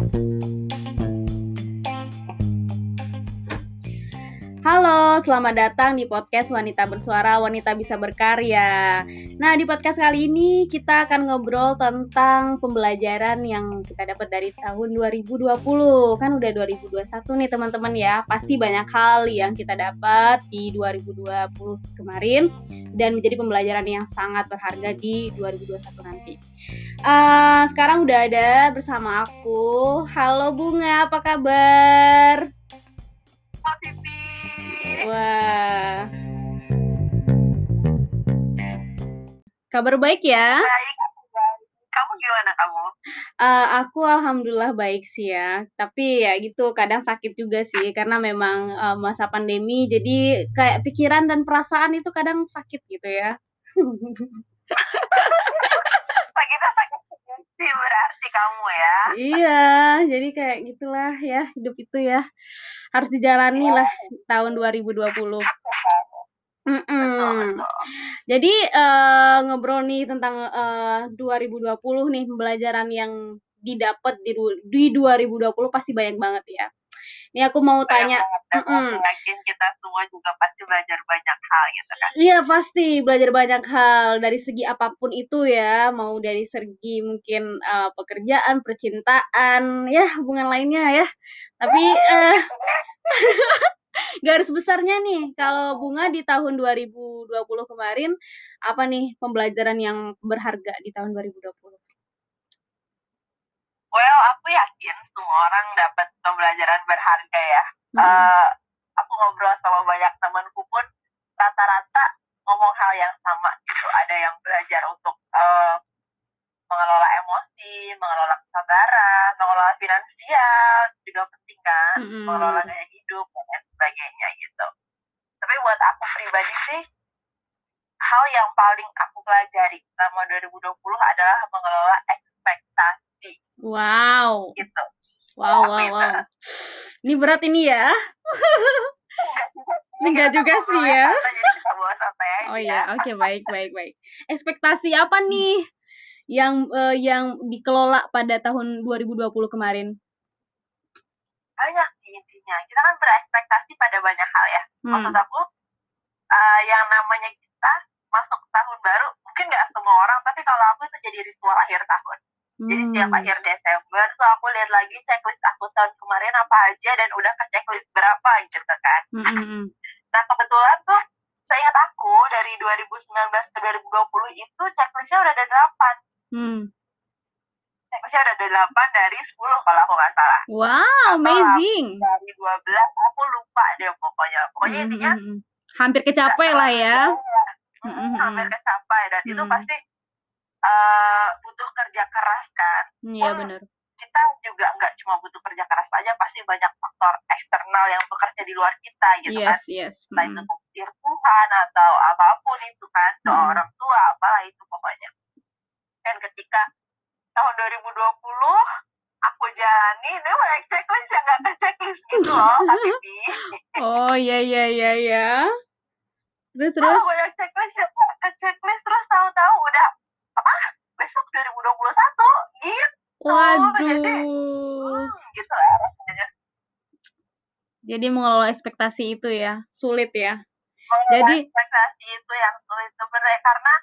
you Halo, selamat datang di podcast Wanita Bersuara, Wanita Bisa Berkarya. Nah, di podcast kali ini kita akan ngobrol tentang pembelajaran yang kita dapat dari tahun 2020. Kan udah 2021 nih teman-teman ya. Pasti banyak hal yang kita dapat di 2020 kemarin dan menjadi pembelajaran yang sangat berharga di 2021 nanti. Uh, sekarang udah ada bersama aku. Halo Bunga, apa kabar? Halo Wah. Kabar baik ya? Baik, Kamu gimana kamu? Uh, aku alhamdulillah baik sih ya. Tapi ya gitu, kadang sakit juga sih karena memang uh, masa pandemi jadi kayak pikiran dan perasaan itu kadang sakit gitu ya. Sih berarti kamu ya. Iya, jadi kayak gitulah ya hidup itu ya harus dijalani lah tahun 2020. Mm -mm. Jadi uh, ngobrol nih tentang uh, 2020 nih pembelajaran yang didapat di, di 2020 pasti banyak banget ya. Ini aku mau tanya. mm -mm. kita semua juga pasti belajar banyak hal gitu kan. Iya pasti belajar banyak hal dari segi apa pun itu ya, mau dari segi mungkin uh, pekerjaan, percintaan, ya hubungan lainnya ya. Tapi uh, garis besarnya nih, kalau Bunga di tahun 2020 kemarin apa nih pembelajaran yang berharga di tahun 2020? Well, aku yakin semua orang dapat pembelajaran berharga ya. Hmm. Uh, aku ngobrol sama banyak temanku pun rata-rata ngomong hal yang sama gitu. Ada yang belajar untuk uh, mengelola emosi, mengelola kesabaran, mengelola finansial juga penting kan, hmm. mengelola gaya hidup dan sebagainya gitu. Tapi buat aku pribadi sih hal yang paling aku pelajari selama 2020 adalah mengelola ekspektasi Wow. Gitu. Wow, wow, wow. Ini berat ini ya. Enggak juga sih ya. Oh iya, oke okay, baik, baik, baik. Ekspektasi apa nih yang uh, yang dikelola pada tahun 2020 kemarin? Banyak sih intinya. Kita kan berekspektasi pada banyak hal ya. Hmm. Maksud aku uh, yang namanya kita masuk tahun baru, mungkin nggak semua orang, tapi kalau aku itu jadi ritual akhir tahun. Jadi setiap hmm. akhir Desember tuh aku lihat lagi checklist aku tahun kemarin apa aja dan udah ke checklist berapa gitu kan. Hmm. hmm, hmm. nah kebetulan tuh saya ingat aku dari 2019 ke 2020 itu checklistnya udah ada 8. Hmm. Checklistnya udah ada 8 dari 10 kalau aku nggak salah. Wow, Atau amazing. Dari 12 aku lupa deh pokoknya. Pokoknya hmm. intinya hampir kecapai lah ya. Hampir kecapai dan hmm. itu pasti uh, butuh kerja keras kan. Iya benar. kita juga nggak cuma butuh kerja keras saja pasti banyak faktor eksternal yang bekerja di luar kita gitu yes, kan. Yes. entah mm. itu Tuhan atau apa pun itu kan mm. orang tua apalah itu pokoknya. Dan ketika tahun 2020 aku jalani ini banyak checklist yang nggak ke checklist gitu loh tapi oh iya iya iya ya terus terus? oh, banyak checklist 2021 gitu. Waduh. jadi hmm, gitu. Lah jadi mengelola ekspektasi itu ya sulit ya. Mengelola jadi ekspektasi itu yang sulit sebenarnya karena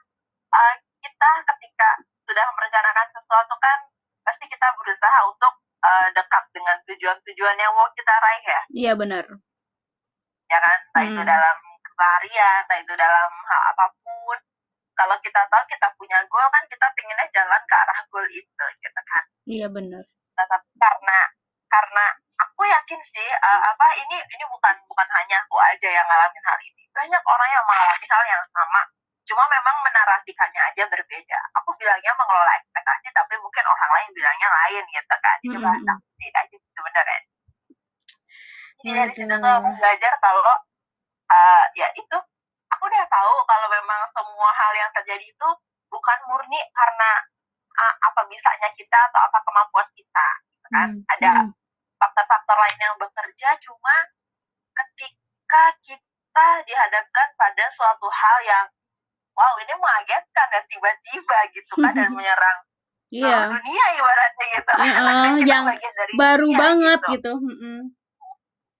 uh, kita ketika sudah merencanakan sesuatu kan pasti kita berusaha untuk uh, dekat dengan tujuan-tujuan yang mau kita raih ya. Iya benar. Ya kan? Entah hmm. itu dalam keseharian entah itu dalam hal apa pun. Kalau kita tahu kita iya benar. Nah, tapi karena karena aku yakin sih uh, apa ini ini bukan bukan hanya aku aja yang ngalamin hal ini. Banyak orang yang mengalami hal yang sama cuma memang menarasikannya aja berbeda. Aku bilangnya mengelola ekspektasi tapi mungkin orang lain bilangnya lain gitu kan. Itu bahasa mm -hmm. aja sebenarnya jadi dari situ tuh aku belajar kalau uh, ya itu aku udah tahu kalau memang semua hal yang terjadi itu bukan murni karena uh, apa bisanya kita atau apa kemampuan kita gitu kan hmm. ada hmm. faktor-faktor hmm. lain yang bekerja cuma ketika kita dihadapkan pada suatu hal yang wow ini mengagetkan dan tiba-tiba gitu kan dan menyerang Seluruh Iya. dunia ibaratnya gitu. Heeh, kita yang bagian dari baru dunia banget gitu. gitu, mhm.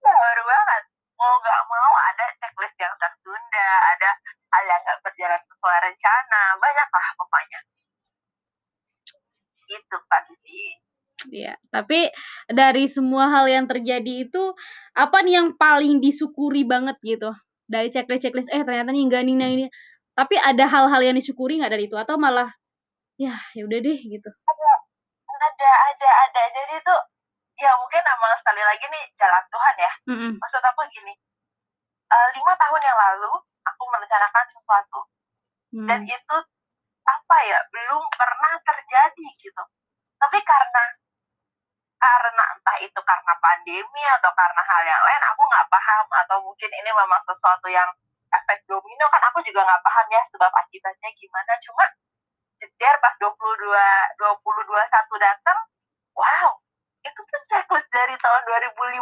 Iya, baru banget. Mau nggak mau ada checklist yang tertunda, ada hal yang nggak berjalan sesuai rencana, banyak lah pokoknya. Itu Kak Didi. Iya, tapi dari semua hal yang terjadi itu, apa nih yang paling disyukuri banget gitu? Dari checklist-checklist, eh ternyata nih enggak nih, nah ini. Tapi ada hal-hal yang disyukuri nggak dari itu? Atau malah, ya ya udah deh gitu? Ada, ada, ada, ada. Jadi itu ya mungkin emang sekali lagi nih jalan Tuhan ya. Mhm. Maksud aku gini, eh, lima tahun yang lalu aku merencanakan sesuatu dan Hmm. itu apa ya belum pernah terjadi gitu. Tapi karena karena entah itu karena pandemi atau karena hal yang lain aku nggak paham atau mungkin ini memang sesuatu yang efek domino kan aku juga nggak paham ya sebab akibatnya gimana cuma jeder pas 22 2021 datang wow itu tuh checklist dari tahun 2015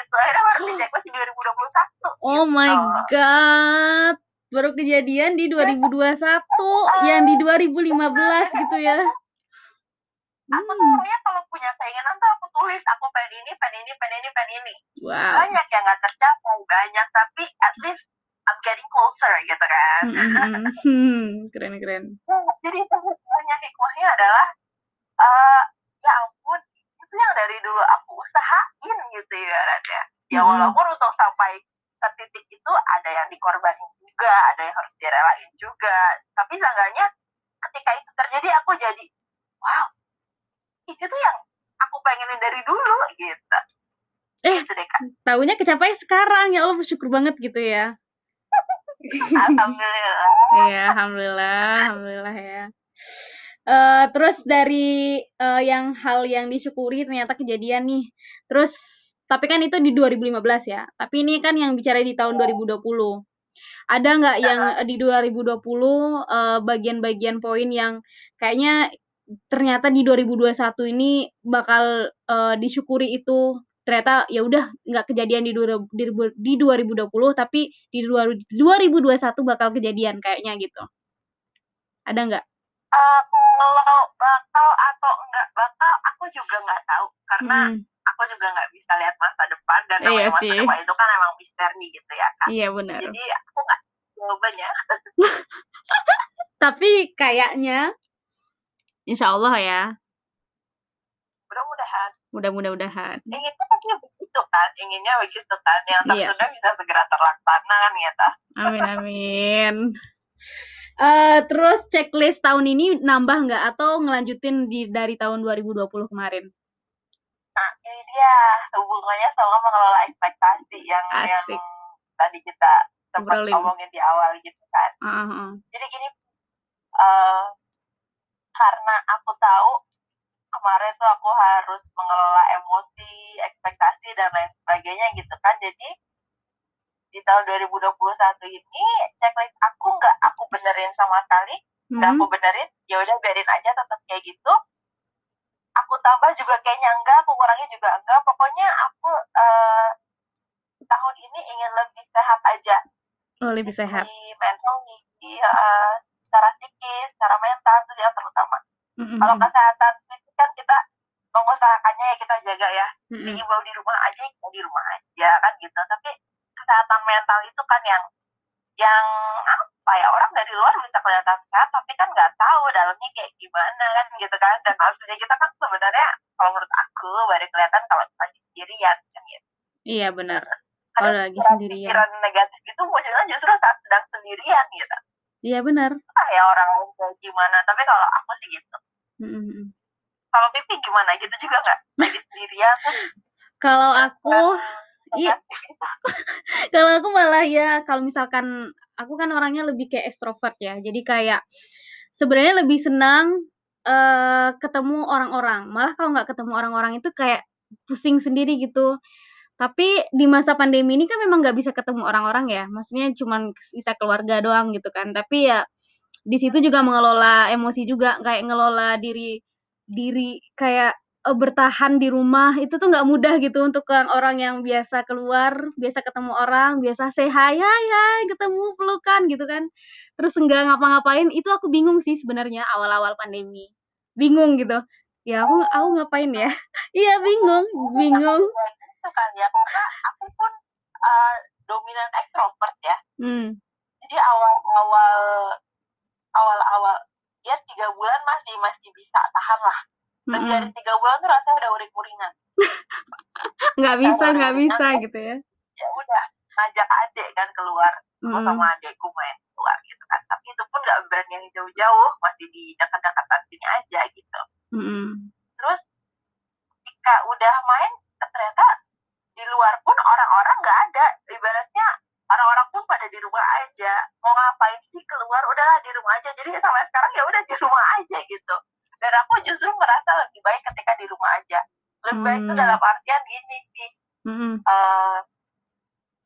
gitu akhirnya baru di checklist di 2021 Oh my gitu. god. Baru kejadian di 2021, yang di 2015 gitu ya. aku tuh Hmm. kalau punya keinginan tuh aku tulis aku pengen ini pengen ini pengen ini pengen ini Wow. banyak yang nggak tercapai banyak tapi at least I'm getting closer gitu kan Mhm, mhm. Hmm, keren keren. Nah, jadi itu hikmahnya adalah eh ya ampun itu yang dari dulu aku usahain gitu ya ya ya Mhm. walaupun untuk sampai ke titik itu ada yang dikorbanin juga ada yang harus direlain juga tapi seenggaknya ketika itu terjadi aku jadi wow ini tuh yang aku pengenin dari dulu gitu Eh. gitu deh kak Tahunya kecapai sekarang, ya Allah bersyukur banget gitu ya. alhamdulillah Iya, alhamdulillah, alhamdulillah ya. Eh, terus dari eh, yang hal yang disyukuri ternyata kejadian nih. Terus tapi kan itu di 2015 ya. Tapi ini kan yang bicara di tahun 2020. Ada nggak yang di 2020 eh, bagian-bagian poin yang kayaknya ternyata di 2021 ini bakal eh, disyukuri itu ternyata ya udah nggak kejadian di, dua- di, di 2020 tapi di dua- 2021 bakal kejadian kayaknya gitu. Ada nggak? Eh, kalau bakal atau enggak bakal aku juga nggak tahu karena Mm, aku juga nggak bisa lihat masa depan dan Iya masa sih. depan itu kan emang misteri gitu ya kan iya benar. jadi aku nggak jawabannya Tapi kayaknya Insya Allah ya, mudah-mudahan mudah-mudahan. inginnya pasti begitu kan inginnya begitu kan yang Iya. tertunda bisa segera terlaksana kan gitu Amin amin. Eh terus checklist tahun ini nambah nggak atau ngelanjutin di dari tahun 2020 kemarin? Nah ini dia hubungannya sama mengelola ekspektasi yang yang Asik. tadi kita sempat ngomongin di awal gitu kan ah, ah. jadi gini eh karena aku tahu kemarin tuh aku harus mengelola emosi, ekspektasi dan lain sebagainya gitu kan. Jadi di tahun 2021 ini checklist aku nggak aku benerin sama sekali, nggak Hmm, aku benerin, ya udah biarin aja tetap kayak gitu. Aku tambah juga kayaknya enggak, aku kurangi juga enggak. Pokoknya aku eh, tahun ini ingin lebih sehat aja Oh lebih sehat. di mental di eh, secara psikis, secara mental itu yang terutama. Mm, mm, Kalau kesehatan fisik kan kita mengusahakannya ya kita jaga ya. mm, mm. Diimbau di rumah aja, ya di rumah aja kan gitu. Tapi kesehatan mental itu kan yang yang apa ya orang dari luar bisa kelihatan sehat tapi kan nggak tahu dalamnya kayak gimana kan gitu kan dan aslinya kita kan sebenarnya kalau menurut aku baru kelihatan kalau kita lagi sendirian kan gitu. Iya benar. Kalau lagi sendirian. pikiran negatif itu munculnya justru saat sedang sendirian gitu. Iya benar. Ya orang kayak gimana tapi kalau aku sih gitu. Mm, mm, mm. Kalau pipi gimana gitu juga nggak lagi sendirian terus Kalau aku Iya. negatif. kalau aku malah ya kalau misalkan aku kan orangnya lebih kayak ekstrovert ya. Jadi kayak sebenarnya lebih senang eh ketemu orang-orang. Malah kalau nggak ketemu orang-orang itu kayak pusing sendiri gitu. Tapi di masa pandemi ini kan memang nggak bisa ketemu orang-orang ya. Maksudnya cuman bisa keluarga doang gitu kan. Tapi ya di situ juga mengelola emosi juga. Kayak ngelola diri diri kayak eh, bertahan di rumah itu tuh nggak mudah gitu untuk orang yang biasa keluar, biasa ketemu orang, biasa hi, hai, hai, ketemu pelukan gitu kan. Terus nggak ngapa-ngapain, itu aku bingung sih sebenarnya awal-awal pandemi. bingung gitu ya aku aku ngapain ya iya bingung bingung itu kan ya karena aku pun uh, dominan ekstrovert ya hmm. jadi awal-awal awal-awal ya tiga bulan masih masih bisa tahan lah lebih mm -hmm. dari tiga bulan tuh rasanya udah uring-uringan. Nggak bisa nggak bisa gitu ya. Ya udah ngajak adik kan keluar. Mm -hmm. sama adikku main keluar gitu kan. Tapi itu pun nggak berani yang jauh-jauh masih di dekat-dekat sini aja gitu. Mm -hmm. terus ketika udah main ternyata di luar pun orang-orang nggak ada. Ibaratnya orang-orang pun pada di rumah aja. Mau ngapain sih keluar? Udahlah di rumah aja. Jadi sampai sekarang ya udah di rumah aja gitu dan aku justru merasa lebih baik ketika di rumah aja lebih hmm. baik itu hmm. dalam artian gini sih hmm. uh,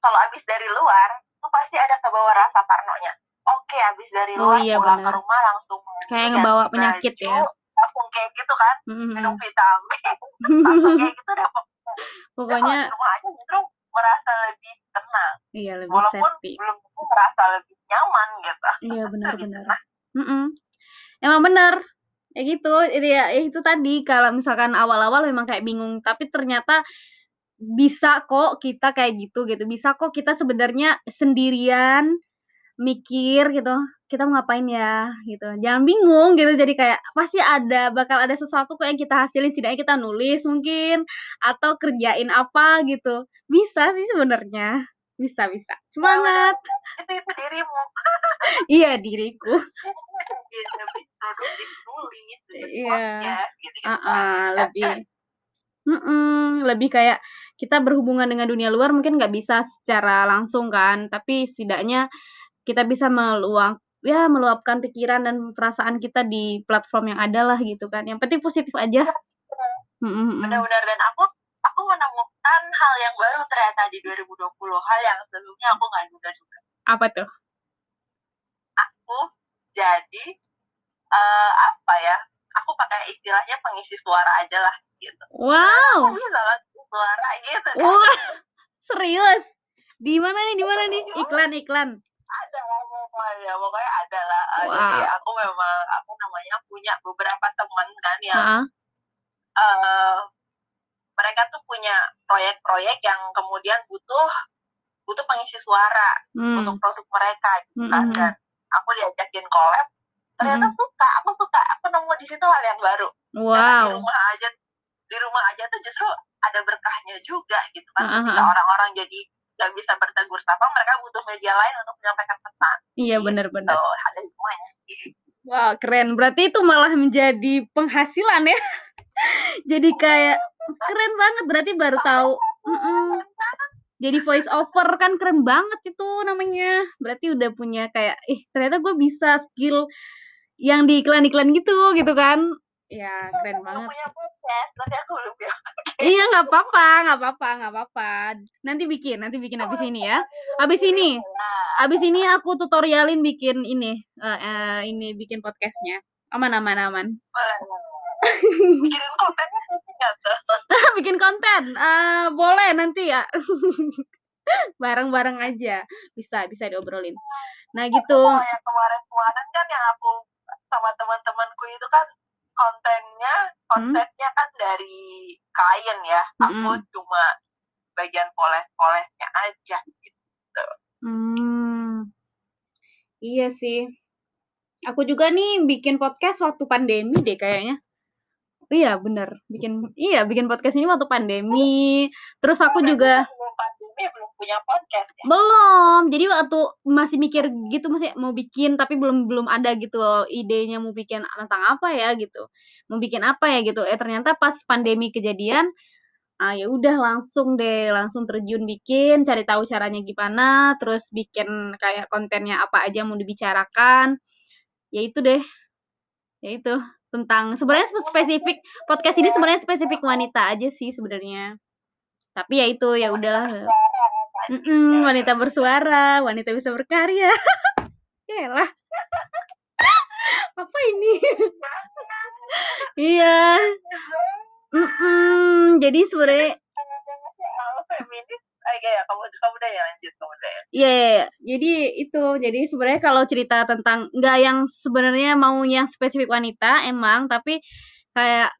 kalau abis dari luar tuh pasti ada ke bawah rasa parnonya oke abis dari oh luar oh, iya, pulang bener. ke rumah langsung kayak ngebawa penyakit baju, ya langsung kayak gitu kan hmm. minum vitamin langsung kayak gitu deh pokoknya ya, rumah aja justru merasa lebih tenang iya lebih walaupun safety. belum merasa lebih nyaman gitu iya benar-benar mm -mm. emang benar ya gitu itu ya, ya itu tadi kalau misalkan awal-awal memang kayak bingung tapi ternyata bisa kok kita kayak gitu gitu. Bisa kok kita sebenarnya sendirian mikir gitu kita mau ngapain ya? gitu. Jangan bingung gitu jadi kayak pasti ada bakal ada sesuatu kok yang kita hasilin setidaknya kita nulis mungkin atau kerjain apa gitu. Bisa sih sebenarnya bisa bisa. Semangat! Itu itu dirimu. Iya diriku. Produktif nulis iya. gitu, uh -uh, lebih mm -mm, lebih kayak kita berhubungan dengan dunia luar mungkin nggak bisa secara langsung kan tapi setidaknya kita bisa meluang ya meluapkan pikiran dan perasaan kita di platform yang ada lah gitu kan. Yang penting positif aja. Benar-benar dan aku menemukan hal yang baru ternyata di 2020 hal yang sebelumnya aku nggak duga juga apa tuh? Aku jadi uh, apa ya aku pakai istilahnya pengisi suara aja lah gitu. Wow! Aku bisa suara gitu. Kan wah serius? Di mana nih di mana nih? Iklan iklan. Ada lah pokoknya pokoknya ada lah. Wow. jadi aku memang aku namanya punya beberapa teman kan yang uh -huh. uh, mereka tuh punya proyek-proyek yang kemudian butuh butuh pengisi suara hmm. untuk produk mereka gitu kan hmm. dan aku diajakin collab ternyata hmm. suka aku suka aku nemu di situ hal yang baru wow. di rumah aja di rumah aja tuh justru ada berkahnya juga gitu kan uh -huh. ketika orang-orang jadi nggak bisa bertegur sapa mereka butuh media lain untuk menyampaikan pesan iya gitu. benar-benar semuanya wow keren berarti itu malah menjadi penghasilan ya jadi kayak keren banget berarti baru tahu. Mm -mm. jadi voice over kan keren banget itu namanya. Berarti udah punya kayak ih ternyata gue bisa skill yang di iklan-iklan gitu gitu kan? Ya keren banget. punya podcast tapi aku belum iya nggak apa-apa nggak apa-apa nggak apa-apa. Nanti bikin nanti bikin habis ini ya. Habis ini habis ini aku tutorialin bikin ini uh, uh, ini bikin podcastnya. Aman aman aman bikin kontennya bikin konten. Uh, boleh nanti ya. Bareng-bareng aja. Bisa bisa diobrolin. Nah gitu. oh, yang kemarin-kemarin kan yang aku sama teman-temanku itu kan kontennya kontennya hmm? kan dari klien ya. Hmm. aku cuma bagian poles-polesnya aja gitu. Hmm. iya sih. Aku juga nih bikin podcast waktu pandemi deh kayaknya Iya bener, bikin iya bikin podcast ini waktu pandemi. Terus aku juga pandemi belum punya podcast ya? Belum. Jadi waktu masih mikir gitu masih mau bikin tapi belum belum ada gitu loh idenya mau bikin tentang apa ya gitu. Mau bikin apa ya gitu. Eh ternyata pas pandemi kejadian ah ya udah langsung deh langsung terjun bikin cari tahu caranya gimana terus bikin kayak kontennya apa aja mau dibicarakan ya itu deh ya itu tentang sebenarnya spesifik podcast ini sebenarnya spesifik wanita aja sih sebenarnya. Tapi ya itu ya udahlah. Mm -mm, wanita bersuara. wanita bisa berkarya. Ya lah apa ini? Iya. Mm -mm, jadi sebenarnya lagi ya kamu kamu deh ya lanjut kamu deh Iya, yeah, yeah, jadi itu jadi sebenarnya kalau cerita tentang nggak yang sebenarnya maunya spesifik wanita emang tapi kayak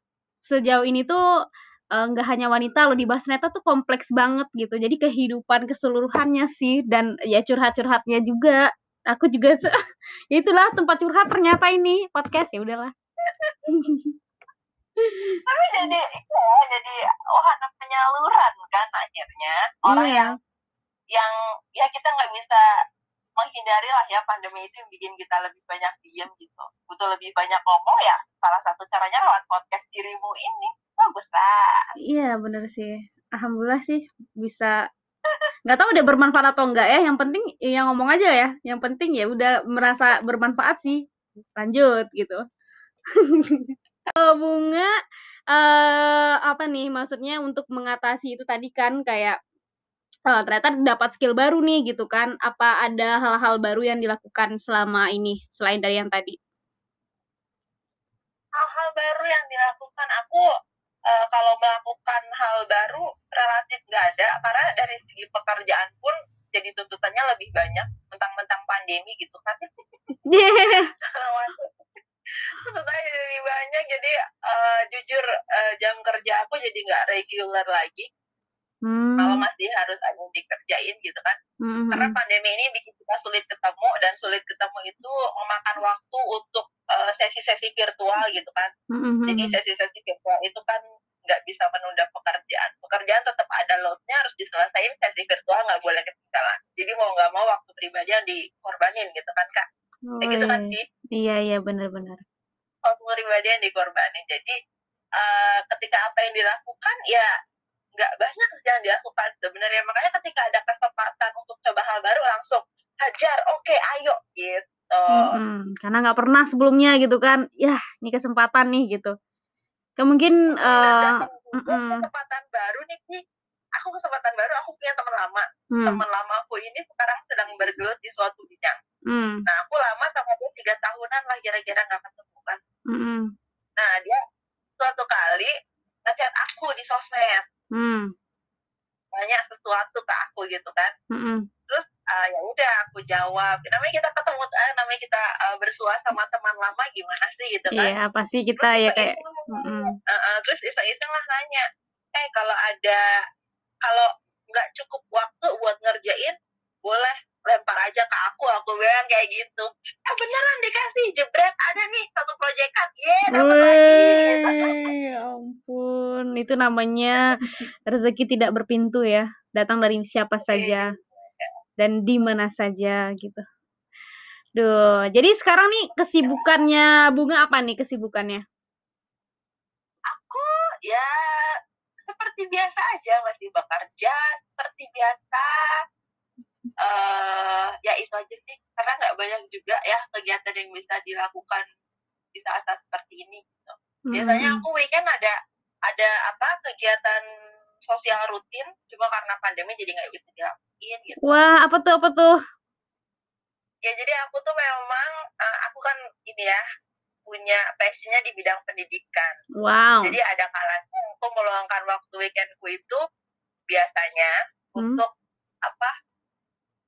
sejauh ini tuh uh, nggak hanya wanita loh dibahas ternyata tuh kompleks banget gitu. Jadi kehidupan keseluruhannya sih dan ya curhat-curhatnya juga. Aku juga ya itulah tempat curhat ternyata ini podcast ya udahlah tapi jadi itu ya jadi wahana penyaluran kan akhirnya. Orang yeah. yang yang ya kita nggak bisa menghindari lah ya pandemi itu yang bikin kita lebih banyak diem gitu. Butuh lebih banyak ngomong ya salah satu caranya lewat podcast dirimu ini. Bagus lah. Iya bener sih. Alhamdulillah sih bisa. Nggak tahu udah bermanfaat atau enggak ya yang penting ya ngomong aja ya. Yang penting ya udah merasa bermanfaat sih. Lanjut gitu bunga uh, apa nih maksudnya untuk mengatasi itu tadi kan kayak uh, ternyata dapat skill baru nih gitu kan. Apa ada hal-hal baru yang dilakukan selama ini selain dari yang tadi? Hal-hal baru yang dilakukan aku uh, kalau melakukan hal baru relatif nggak ada. Karena dari segi pekerjaan pun jadi tuntutannya lebih banyak mentang-mentang pandemi gitu kan. Yeah. Tuntutannya lebih banyak jadi uh, jujur uh, jam kerja aku jadi nggak regular lagi hmm. kalau masih harus ada yang dikerjain gitu kan hmm. karena pandemi ini bikin kita sulit ketemu dan sulit ketemu itu memakan waktu untuk sesi-sesi uh, virtual gitu kan hmm. jadi sesi-sesi virtual itu kan nggak bisa menunda pekerjaan pekerjaan tetap ada loadnya harus diselesaikan sesi virtual nggak boleh ketinggalan jadi mau nggak mau waktu pribadi yang dikorbanin gitu kan kak ya gitu kan sih iya iya benar-benar waktu pribadi yang dikorbanin. Jadi uh, ketika apa yang dilakukan ya nggak banyak yang dilakukan sebenarnya. Makanya ketika ada kesempatan untuk coba hal baru langsung hajar oke okay, ayo gitu. Mm-hmm. karena nggak pernah sebelumnya gitu kan. Ya ini kesempatan nih gitu. Kemungkin uh, kesempatan baru nih Ki. Aku kesempatan baru, aku punya teman lama. Hmm. Teman lama aku ini sekarang sedang bergelut di suatu bidang. Hmm. Nah, aku lama sama dia tiga tahunan lah kira-kira nggak ketemu kan. Hmm. Nah, dia suatu kali ngechat aku di sosmed. Hmm. Banyak sesuatu ke aku gitu kan. Hmm. Terus uh, ya udah aku jawab namanya kita ketemu uh, namanya kita uh, bersua sama teman lama gimana sih gitu kan iya pasti kita terus ya kayak uh, uh, terus iseng-iseng lah nanya eh kalau ada kalau nggak cukup waktu buat ngerjain boleh lempar aja ke aku. Aku bilang kayak gitu. Eh beneran dikasih jebret? Ada nih satu proyekan. Ye dapat lagi. Ya ampun. Itu namanya rezeki tidak berpintu ya. Datang dari siapa saja dan di mana saja gitu. Duh, jadi sekarang nih kesibukannya Bunga apa nih kesibukannya? Aku ya seperti biasa aja masih bekerja seperti biasa. Uh, ya itu aja sih karena nggak banyak juga ya kegiatan yang bisa dilakukan di saat-saat seperti ini. Gitu. Biasanya hmm. aku weekend ada ada apa kegiatan sosial rutin cuma karena pandemi jadi nggak bisa dilakuin gitu wah apa tuh apa tuh ya jadi aku tuh memang uh, aku kan ini ya punya passionnya di bidang pendidikan. Wow. Jadi ada kalanya aku meluangkan waktu weekendku itu biasanya hmm. untuk apa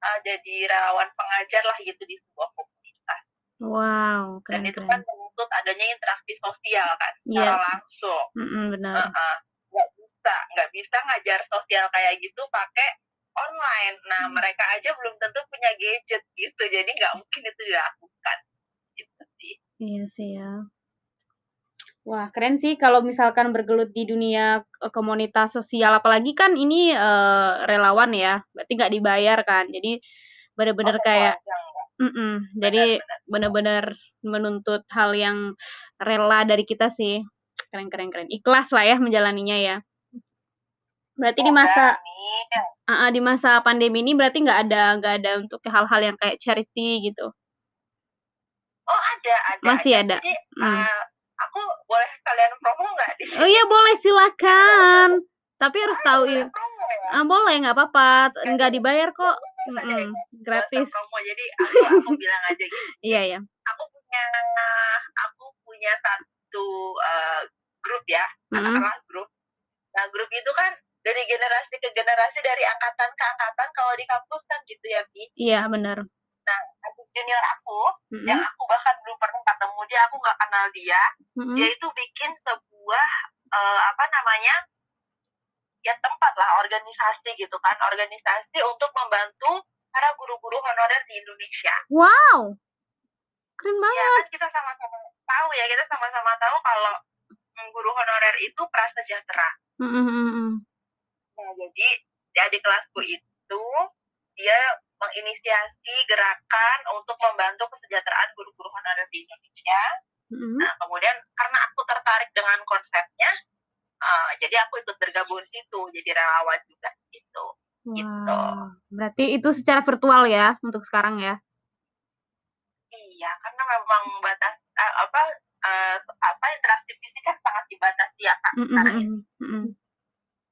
uh, jadi relawan pengajar lah gitu di sebuah komunitas. Wow keren, dan itu kan menuntut adanya interaksi sosial kan yeah. secara langsung. Mm -hmm, benar. Uh -uh bisa nggak bisa ngajar sosial kayak gitu pakai online. Nah hmm. mereka aja belum tentu punya gadget gitu jadi nggak mungkin itu dilakukan iya sih ya Wah, keren sih kalau misalkan bergelut di dunia eh, komunitas sosial, apalagi kan ini uh, relawan ya, berarti nggak dibayar kan. Jadi benar-benar oh, kayak, mm -mm, jadi benar-benar menuntut hal yang rela dari kita sih. Keren, keren, keren. Ikhlas lah ya menjalaninya ya. Berarti di masa uh, di masa pandemi ini berarti nggak ada nggak ada untuk hal-hal yang kayak charity gitu? Oh ada ada. Masih ada. Jadi, hmm. uh, aku boleh sekalian promo nggak di Oh iya boleh silakan. Tapi harus tahu ya. Ah, boleh nggak apa-apa, nggak dibayar kok. Mm gratis. Promo jadi aku, aku bilang aja gitu. iya ya. Aku punya aku punya satu uh, grup ya, katakanlah mm -hmm. grup. Nah grup itu kan dari generasi ke generasi dari angkatan ke angkatan kalau di kampus kan gitu ya Bi iya benar nah adik junior aku mm -hmm. yang aku bahkan belum pernah ketemu dia aku nggak kenal dia mm -hmm. dia itu bikin sebuah uh, apa namanya ya tempat lah organisasi gitu kan organisasi untuk membantu para guru-guru honorer di Indonesia wow keren banget ya kan kita sama-sama tahu ya kita sama-sama tahu kalau guru honorer itu prasejahtera mm -hmm. nah jadi di adik kelasku itu dia menginisiasi gerakan untuk membantu kesejahteraan guru-guru honorer di Indonesia. Mm-hmm. Nah, kemudian karena aku tertarik dengan konsepnya, uh, jadi aku ikut bergabung di situ, jadi relawan juga gitu. Wow. Gitu. Berarti itu secara virtual ya untuk sekarang ya? Iya, karena memang batas uh, apa uh, apa interaksi fisik kan sangat dibatasi ya kak mm-hmm. sekarang. Mm-hmm.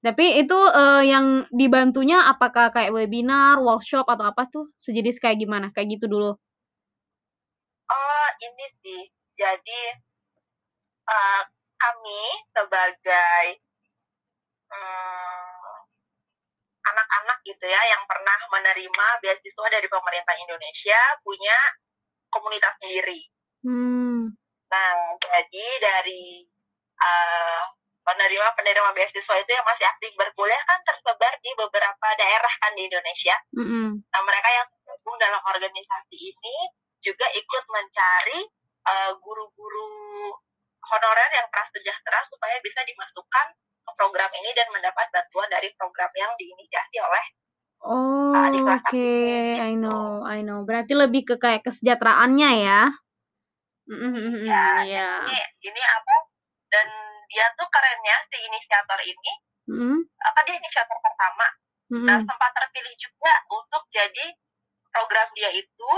Tapi itu uh, yang dibantunya apakah kayak webinar, workshop atau apa tuh? Sejenis kayak gimana? Kayak gitu dulu. Oh, ini sih. Jadi uh, kami sebagai anak anak-anak gitu ya yang pernah menerima beasiswa dari pemerintah Indonesia punya komunitas sendiri. Hmm. Nah, jadi dari uh, penerima-penerima beasiswa itu yang masih aktif berkuliah kan tersebar di beberapa daerah kan di Indonesia. Mm -hmm. Nah mereka yang tergabung dalam organisasi ini juga ikut mencari eh, guru-guru uh, honorer yang prasejahtera supaya bisa dimasukkan ke program ini dan mendapat bantuan dari program yang diinisiasi oleh Oh, uh, oke, okay. I gitu. know, I know. Berarti lebih ke kayak kesejahteraannya ya? Mm -hmm. Ya, yeah. ini, ini apa? Dan dia tuh kerennya si inisiator ini mm. apa dia inisiator pertama mm. nah sempat terpilih juga untuk jadi program dia itu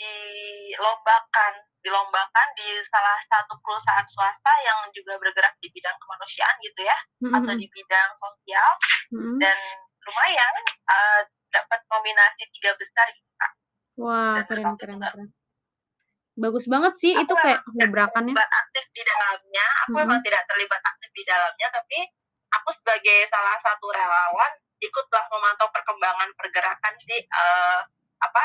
dilombakan dilombakan di salah satu perusahaan swasta yang juga bergerak di bidang kemanusiaan gitu ya mm-hmm. atau di bidang sosial mm-hmm. dan lumayan uh, dapat nominasi tiga besar gitu kak. Wah keren keren keren bagus banget sih aku itu kayak gebrakannya terlibat aktif di dalamnya. Aku hmm. memang tidak terlibat aktif di dalamnya tapi aku sebagai salah satu relawan ikutlah memantau perkembangan pergerakan si uh, apa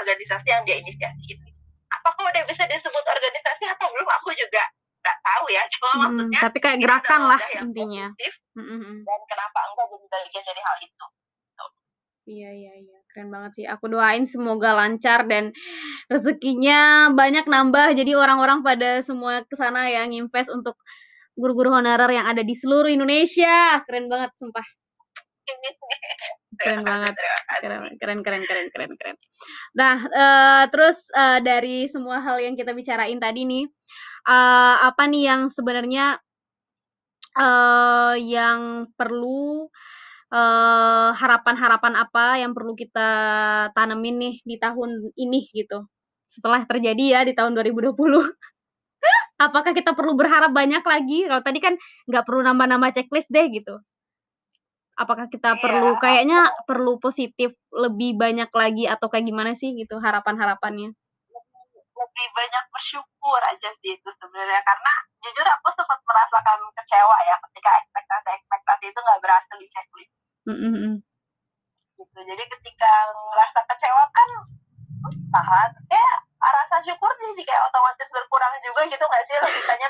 organisasi yang dia inisiasi ini apakah udah bisa disebut organisasi atau belum aku juga nggak tahu ya. Cuma hmm, maksudnya tapi kayak gerakan lah intinya. positif, hmm. dan kenapa enggak jadi bagian dari hal itu Iya iya iya, keren banget sih. Aku doain semoga lancar dan rezekinya banyak nambah. Jadi orang-orang pada semua ke sana yang invest untuk guru-guru honorer yang ada di seluruh Indonesia. Keren banget sumpah. Keren banget. Keren keren keren keren keren keren. Nah, uh, terus uh, dari semua hal yang kita bicarain tadi nih, uh, apa nih yang sebenarnya uh, yang perlu harapan harapan-harapan apa yang perlu kita tanemin nih di tahun ini gitu, setelah terjadi ya di tahun 2020. Apakah kita perlu berharap banyak lagi? Kalau tadi kan nggak perlu nambah-nambah checklist deh gitu. Apakah kita Iya, perlu kayaknya perlu positif lebih banyak lagi atau kayak gimana sih gitu harapan-harapannya? Lebih banyak bersyukur aja sih itu sebenarnya, karena jujur aku sempat merasakan kecewa ya ketika ekspektasi-ekspektasi itu nggak berhasil di checklist. Mm-hmm. gitu. Jadi ketika ngerasa kecewa kan tahan. Kayak rasa syukur jadi kayak otomatis berkurang juga gitu nggak sih? Logikanya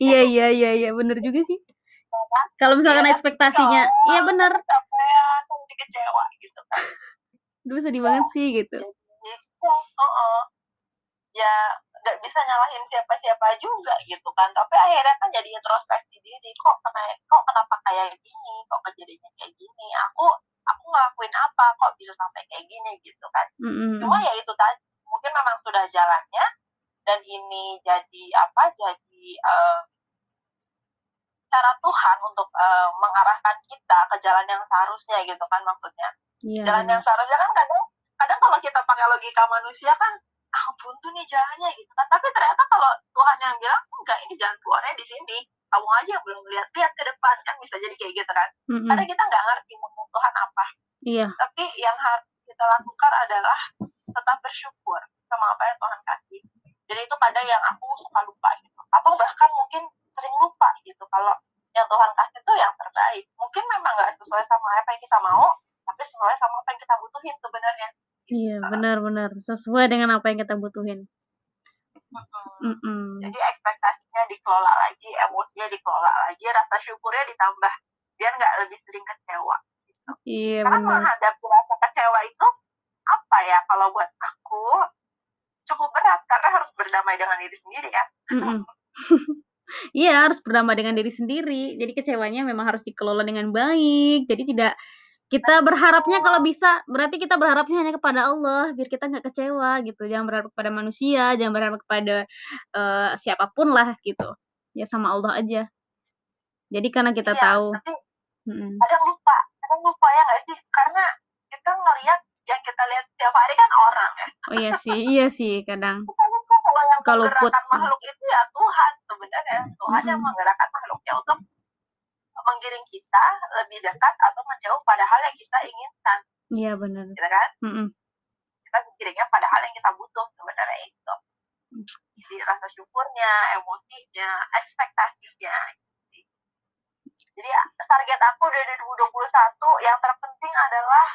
iya iya iya iya. Bener juga sih. Ya kan? kalau misalkan ya, ekspektasinya iya bener. capean jadi kecewa gitu kan. Duh sedih banget sih gitu. Jadi, oh, oh. Ya nggak bisa nyalahin siapa-siapa juga gitu kan tapi akhirnya kan jadi introspeksi diri kok kena kok kenapa kayak gini kok kejadiannya kayak gini aku aku ngelakuin apa kok bisa sampai kayak gini gitu kan mm-hmm. cuma ya itu tadi mungkin memang sudah jalannya dan ini jadi apa jadi uh, cara Tuhan untuk uh, mengarahkan kita ke jalan yang seharusnya gitu kan maksudnya yeah. jalan yang seharusnya kan kadang kadang kalau kita pakai logika manusia kan ah buntu nih jalannya gitu kan. Tapi ternyata kalau Tuhan yang bilang enggak ini jalan keluarnya di sini. Kamu aja yang belum lihat lihat ke depan. Kan bisa jadi kayak gitu kan. Mm-hmm. karena kita nggak ngerti mau Tuhan apa. Iya. Tapi yang harus kita lakukan adalah tetap bersyukur sama apa yang Tuhan kasih. Jadi itu kadang yang aku suka lupa gitu. Atau bahkan mungkin sering lupa gitu kalau yang Tuhan kasih itu yang terbaik. Mungkin memang nggak sesuai sama apa yang kita mau tapi sesuai sama apa yang kita butuhin sebenarnya iya benar-benar sesuai dengan apa yang kita butuhin mm -mm. jadi ekspektasinya dikelola lagi emosinya dikelola lagi rasa syukurnya ditambah biar nggak lebih sering kecewa gitu. iya karena benar menghadapi rasa kecewa itu apa ya kalau buat aku cukup berat karena harus berdamai dengan diri sendiri ya Iya, harus berdamai dengan diri sendiri. Jadi kecewanya memang harus dikelola dengan baik. Jadi tidak kita berharapnya kalau bisa, berarti kita berharapnya hanya kepada Allah, biar kita nggak kecewa gitu. Jangan berharap kepada manusia, jangan berharap kepada uh, siapa pun lah gitu. Ya sama Allah aja. Jadi karena kita iya, tahu. Tapi hmm. kadang lupa, kadang lupa ya nggak sih? Karena kita ngelihat yang kita lihat tiap hari kan orang ya. Oh iya sih, iya sih kadang. Kita lupa kalau yang menggerakkan makhluk itu ya Tuhan sebenarnya. Tuhan -hmm. yang menggerakkan makhluknya untuk menggiring kita lebih dekat atau menjauh pada hal yang kita inginkan. Iya benar. Gitu kan? Mm -mm. Kita menggiringnya pada hal yang kita butuh sebenarnya itu. Jadi rasa syukurnya, emosinya, ekspektasinya. Jadi target aku dari 2021 yang terpenting adalah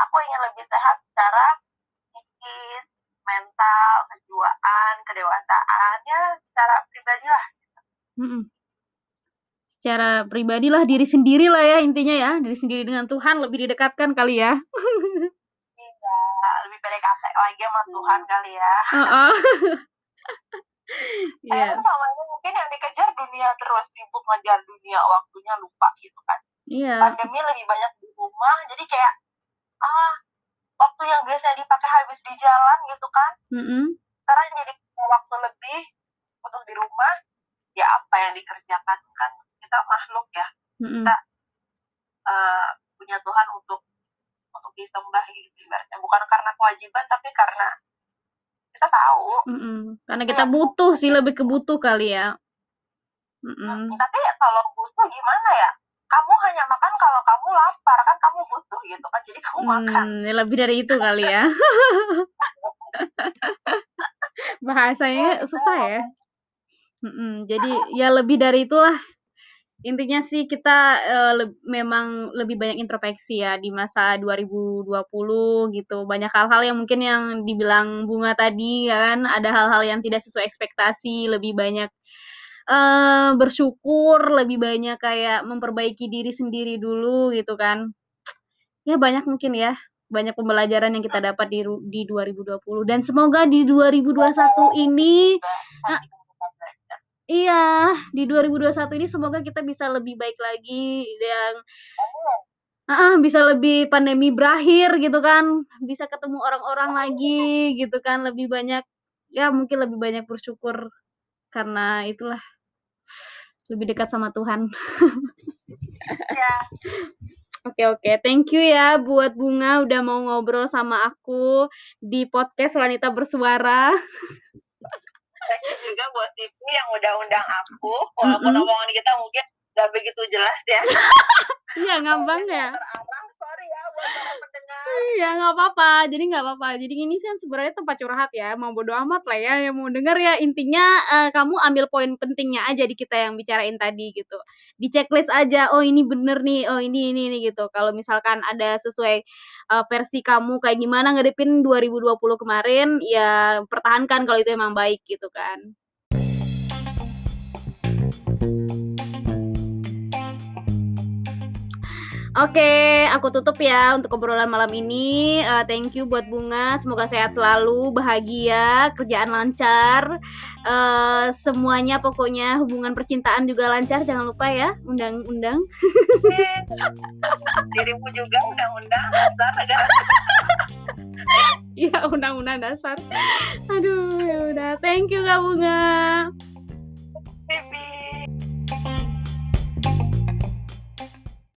aku ingin lebih sehat secara psikis, mental, kejiwaan, kedewasaan, ya secara pribadi lah. Mm -mm secara pribadi lah diri sendiri lah ya intinya ya diri sendiri dengan Tuhan lebih didekatkan kali ya iya lebih PDKT lagi sama Tuhan kali ya uh -uh. yeah. sama ini mungkin yang dikejar dunia terus sibuk ngejar dunia waktunya lupa gitu kan iya yeah. pandemi lebih banyak di rumah jadi kayak ah waktu yang biasa dipakai habis di jalan gitu kan mm -hmm. sekarang jadi waktu lebih untuk di rumah ya apa yang dikerjakan kan kita makhluk ya. Mm-hmm. kita uh, punya Tuhan untuk untuk disembah gitu ibaratnya. Bukan karena kewajiban tapi karena kita tahu. Mm-hmm. karena kita ya, butuh sih lebih kebutuh kali ya. Mm-hmm. tapi kalau butuh gimana ya? Kamu hanya makan kalau kamu lapar kan kamu butuh gitu kan jadi kamu hmm, makan. lebih dari itu kali ya. Bahasanya susah ya. Mm-mm, jadi ya lebih dari itulah intinya sih kita uh, le memang lebih banyak introspeksi ya di masa 2020 gitu. Banyak hal-hal yang mungkin yang dibilang Bunga tadi ya kan, ada hal-hal yang tidak sesuai ekspektasi, lebih banyak uh, bersyukur, lebih banyak kayak memperbaiki diri sendiri dulu gitu kan. Ya banyak mungkin ya, banyak pembelajaran yang kita dapat di di 2020 dan semoga di 2021 ini Iya, di 2021 ini semoga kita bisa lebih baik lagi yang uh, bisa lebih pandemi berakhir gitu kan, bisa ketemu orang-orang lagi gitu kan, lebih banyak ya mungkin lebih banyak bersyukur karena itulah lebih dekat sama Tuhan. Ya. Oke oke, thank you ya buat Bunga udah mau ngobrol sama aku di podcast Wanita Bersuara thank you juga buat TV yang udah undang aku walaupun mm -hmm. omongan kita mungkin gak begitu jelas ya. Iya ngambang ya. sorry ya buat para pendengar. Iya nggak apa-apa. Jadi nggak apa-apa. Jadi ini kan sebenarnya tempat curhat ya. Mau bodo amat lah ya. Yang mau denger ya intinya uh, kamu ambil poin pentingnya aja di kita yang bicarain tadi gitu. Di checklist aja oh ini bener nih oh ini ini, ini gitu. Kalau misalkan ada sesuai uh, versi kamu kayak gimana ngadepin 2020 kemarin ya pertahankan kalau itu emang baik gitu kan Oke, aku tutup ya untuk obrolan malam ini. Uh, thank you buat Bunga. Semoga sehat selalu, bahagia, kerjaan lancar. Uh, semuanya pokoknya hubungan percintaan juga lancar. Jangan lupa ya, undang-undang. Dirimu juga undang-undang dasar negara. Iya, undang-undang dasar. Aduh, ya udah. Thank you Kak Bunga.